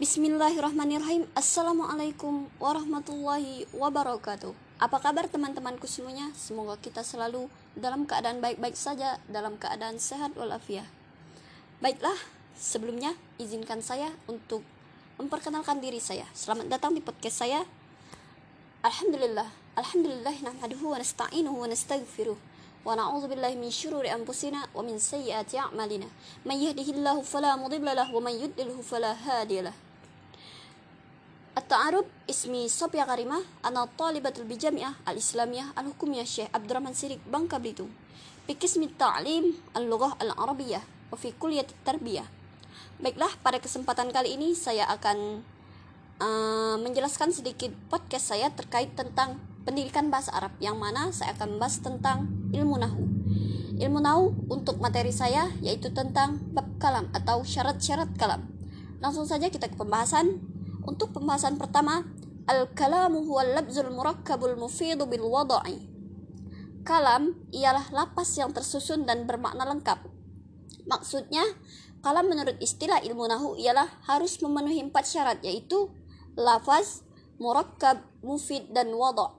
Bismillahirrahmanirrahim Assalamualaikum warahmatullahi wabarakatuh Apa kabar teman-temanku semuanya? Semoga kita selalu dalam keadaan baik-baik saja Dalam keadaan sehat walafiat Baiklah, sebelumnya izinkan saya untuk memperkenalkan diri saya Selamat datang di podcast saya Alhamdulillah Alhamdulillah nahmaduhu wa nasta'inuhu wa nasta'gfiruh ونعوذ بالله من شرور أنفسنا ومن سيئات أعمالنا من يهده الله فلا مضل له ومن يضلله فلا هادي له التعارف اسمي صبيا غريمة أنا طالبة بالجامعة الإسلامية الحكومية الشيخ عبد الرحمن سيرك بنكا بليتو بقسم التعليم اللغة العربية وفي كلية التربية Baiklah, pada kesempatan kali ini saya akan uh, menjelaskan sedikit podcast saya terkait tentang pendidikan bahasa Arab yang mana saya akan membahas tentang ilmu nahu. Ilmu nahu untuk materi saya yaitu tentang bab kalam atau syarat-syarat kalam. Langsung saja kita ke pembahasan. untuk pembahasan pertama, al-kalamu huwa al-labzul murakkabul mufidu bil wada'i. Kalam ialah lapas yang tersusun dan bermakna lengkap. Maksudnya, kalam menurut istilah ilmu nahu ialah harus memenuhi empat syarat yaitu lafaz, murakkab, mufid, dan wada'.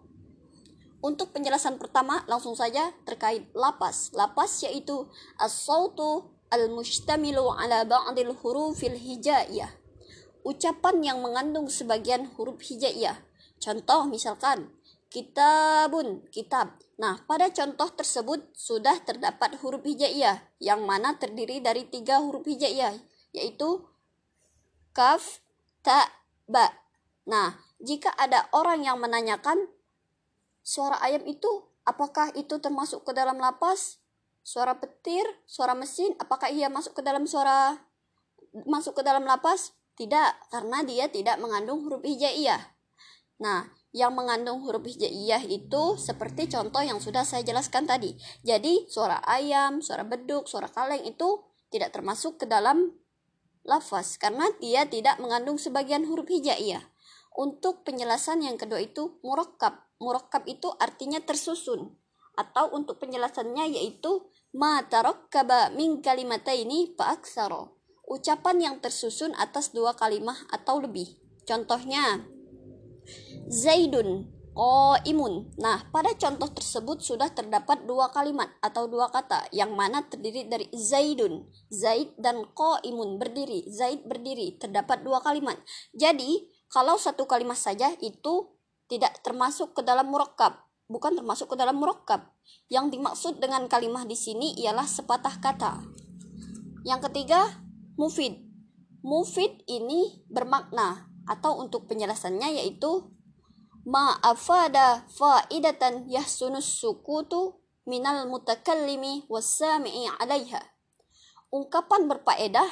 Untuk penjelasan pertama, langsung saja terkait lapas. Lapas yaitu as-sautu al-mustamilu ala ba'dil hurufil hijaiyah. Ucapan yang mengandung sebagian huruf hijaiyah. Contoh misalkan, kitabun, kitab. Nah, pada contoh tersebut sudah terdapat huruf hijaiyah yang mana terdiri dari tiga huruf hijaiyah, yaitu kaf, ta, ba. Nah, jika ada orang yang menanyakan suara ayam itu apakah itu termasuk ke dalam lapas? Suara petir, suara mesin, apakah ia masuk ke dalam suara masuk ke dalam lapas? Tidak, karena dia tidak mengandung huruf hijaiyah. Nah, yang mengandung huruf hijaiyah itu seperti contoh yang sudah saya jelaskan tadi. Jadi, suara ayam, suara beduk, suara kaleng itu tidak termasuk ke dalam lafaz karena dia tidak mengandung sebagian huruf hijaiyah. Untuk penjelasan yang kedua itu murakkab murakkab itu artinya tersusun atau untuk penjelasannya yaitu ma tarakkaba min kalimataini fa aksara. Ucapan yang tersusun atas dua kalimah atau lebih. Contohnya Zaidun imun. Nah, pada contoh tersebut sudah terdapat dua kalimat atau dua kata yang mana terdiri dari Zaidun, Zaid dan imun berdiri. Zaid berdiri, terdapat dua kalimat. Jadi, kalau satu kalimat saja itu tidak termasuk ke dalam murakkab, bukan termasuk ke dalam murakkab. Yang dimaksud dengan kalimat di sini ialah sepatah kata. Yang ketiga, mufid. Mufid ini bermakna atau untuk penjelasannya yaitu ma'afada faidatan yahsunus sukutu minal mutakallimi wassami'i alaiha. Ungkapan berfaedah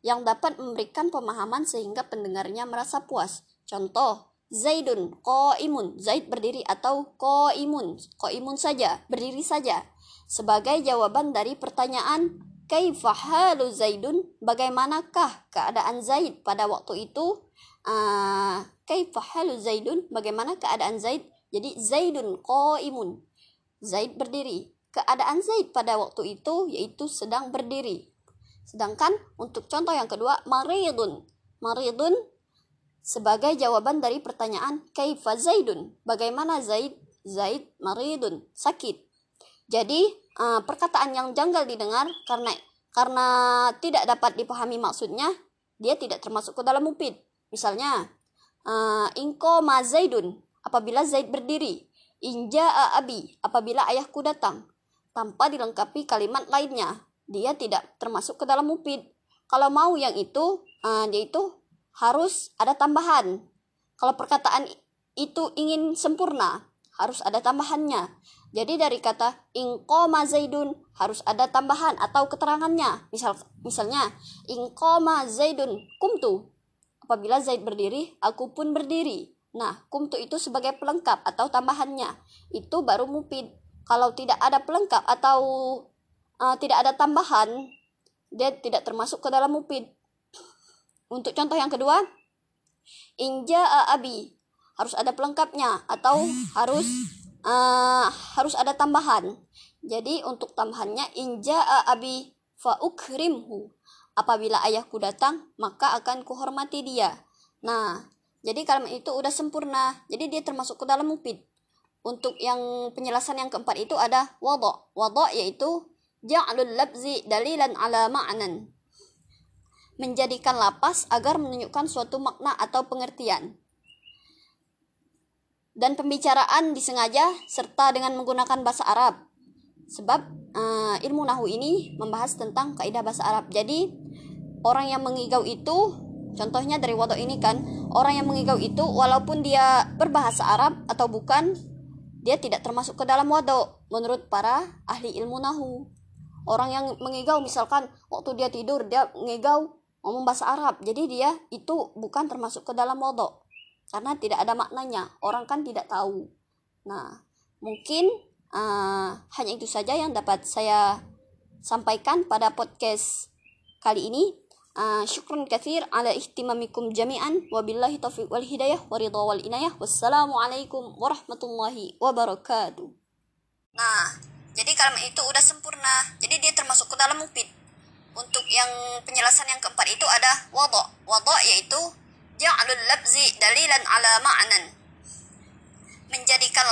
yang dapat memberikan pemahaman sehingga pendengarnya merasa puas. Contoh, Zaidun imun Zaid berdiri atau imun imun saja berdiri saja sebagai jawaban dari pertanyaan kaifa halu Zaidun? Bagaimanakah keadaan Zaid pada waktu itu? Uh, kaifa halu Zaidun? Bagaimana keadaan Zaid? Jadi Zaidun imun Zaid berdiri. Keadaan Zaid pada waktu itu yaitu sedang berdiri. Sedangkan untuk contoh yang kedua maridun. Maridun sebagai jawaban dari pertanyaan kaifa Zaidun? Bagaimana Zaid? Zaid maridun, sakit. Jadi, uh, perkataan yang janggal didengar karena karena tidak dapat dipahami maksudnya, dia tidak termasuk ke dalam mufid. Misalnya, uh, inko ma Zaidun, apabila Zaid berdiri. Inja abi, apabila ayahku datang. Tanpa dilengkapi kalimat lainnya, dia tidak termasuk ke dalam mufid. Kalau mau yang itu, uh, dia itu harus ada tambahan. Kalau perkataan itu ingin sempurna, harus ada tambahannya. Jadi dari kata ingkoma zaidun harus ada tambahan atau keterangannya. Misal misalnya ingkoma zaidun kumtu. Apabila Zaid berdiri, aku pun berdiri. Nah, kumtu itu sebagai pelengkap atau tambahannya. Itu baru mupid. Kalau tidak ada pelengkap atau uh, tidak ada tambahan, dia tidak termasuk ke dalam mupid. Untuk contoh yang kedua, inja abi harus ada pelengkapnya atau harus uh, harus ada tambahan. Jadi untuk tambahannya inja abi fa ukrimhu. Apabila ayahku datang, maka akan kuhormati dia. Nah, jadi kalimat itu udah sempurna. Jadi dia termasuk ke dalam mufid. Untuk yang penjelasan yang keempat itu ada wada. Wada yaitu ja'lul labzi dalilan ala ma'nan. Menjadikan lapas agar menunjukkan suatu makna atau pengertian. Dan pembicaraan disengaja serta dengan menggunakan bahasa Arab. Sebab uh, ilmu nahu ini membahas tentang kaidah bahasa Arab. Jadi orang yang mengigau itu Contohnya dari wadok ini kan, orang yang mengigau itu walaupun dia berbahasa Arab atau bukan, dia tidak termasuk ke dalam wadok menurut para ahli ilmu nahu. Orang yang mengigau misalkan waktu dia tidur dia mengigau ngomong bahasa Arab, jadi dia itu bukan termasuk ke dalam wadok karena tidak ada maknanya. Orang kan tidak tahu. Nah, mungkin uh, hanya itu saja yang dapat saya sampaikan pada podcast kali ini. Uh, syukran kathir ala ihtimamikum jami'an wabillahi taufiq wal hidayah waridha wal inayah wassalamualaikum warahmatullahi wabarakatuh nah jadi kalimat itu udah sempurna jadi dia termasuk ke dalam mufid untuk yang penjelasan yang keempat itu ada wada wada yaitu ja'alul labzi dalilan ala ma'nan. Menjadikan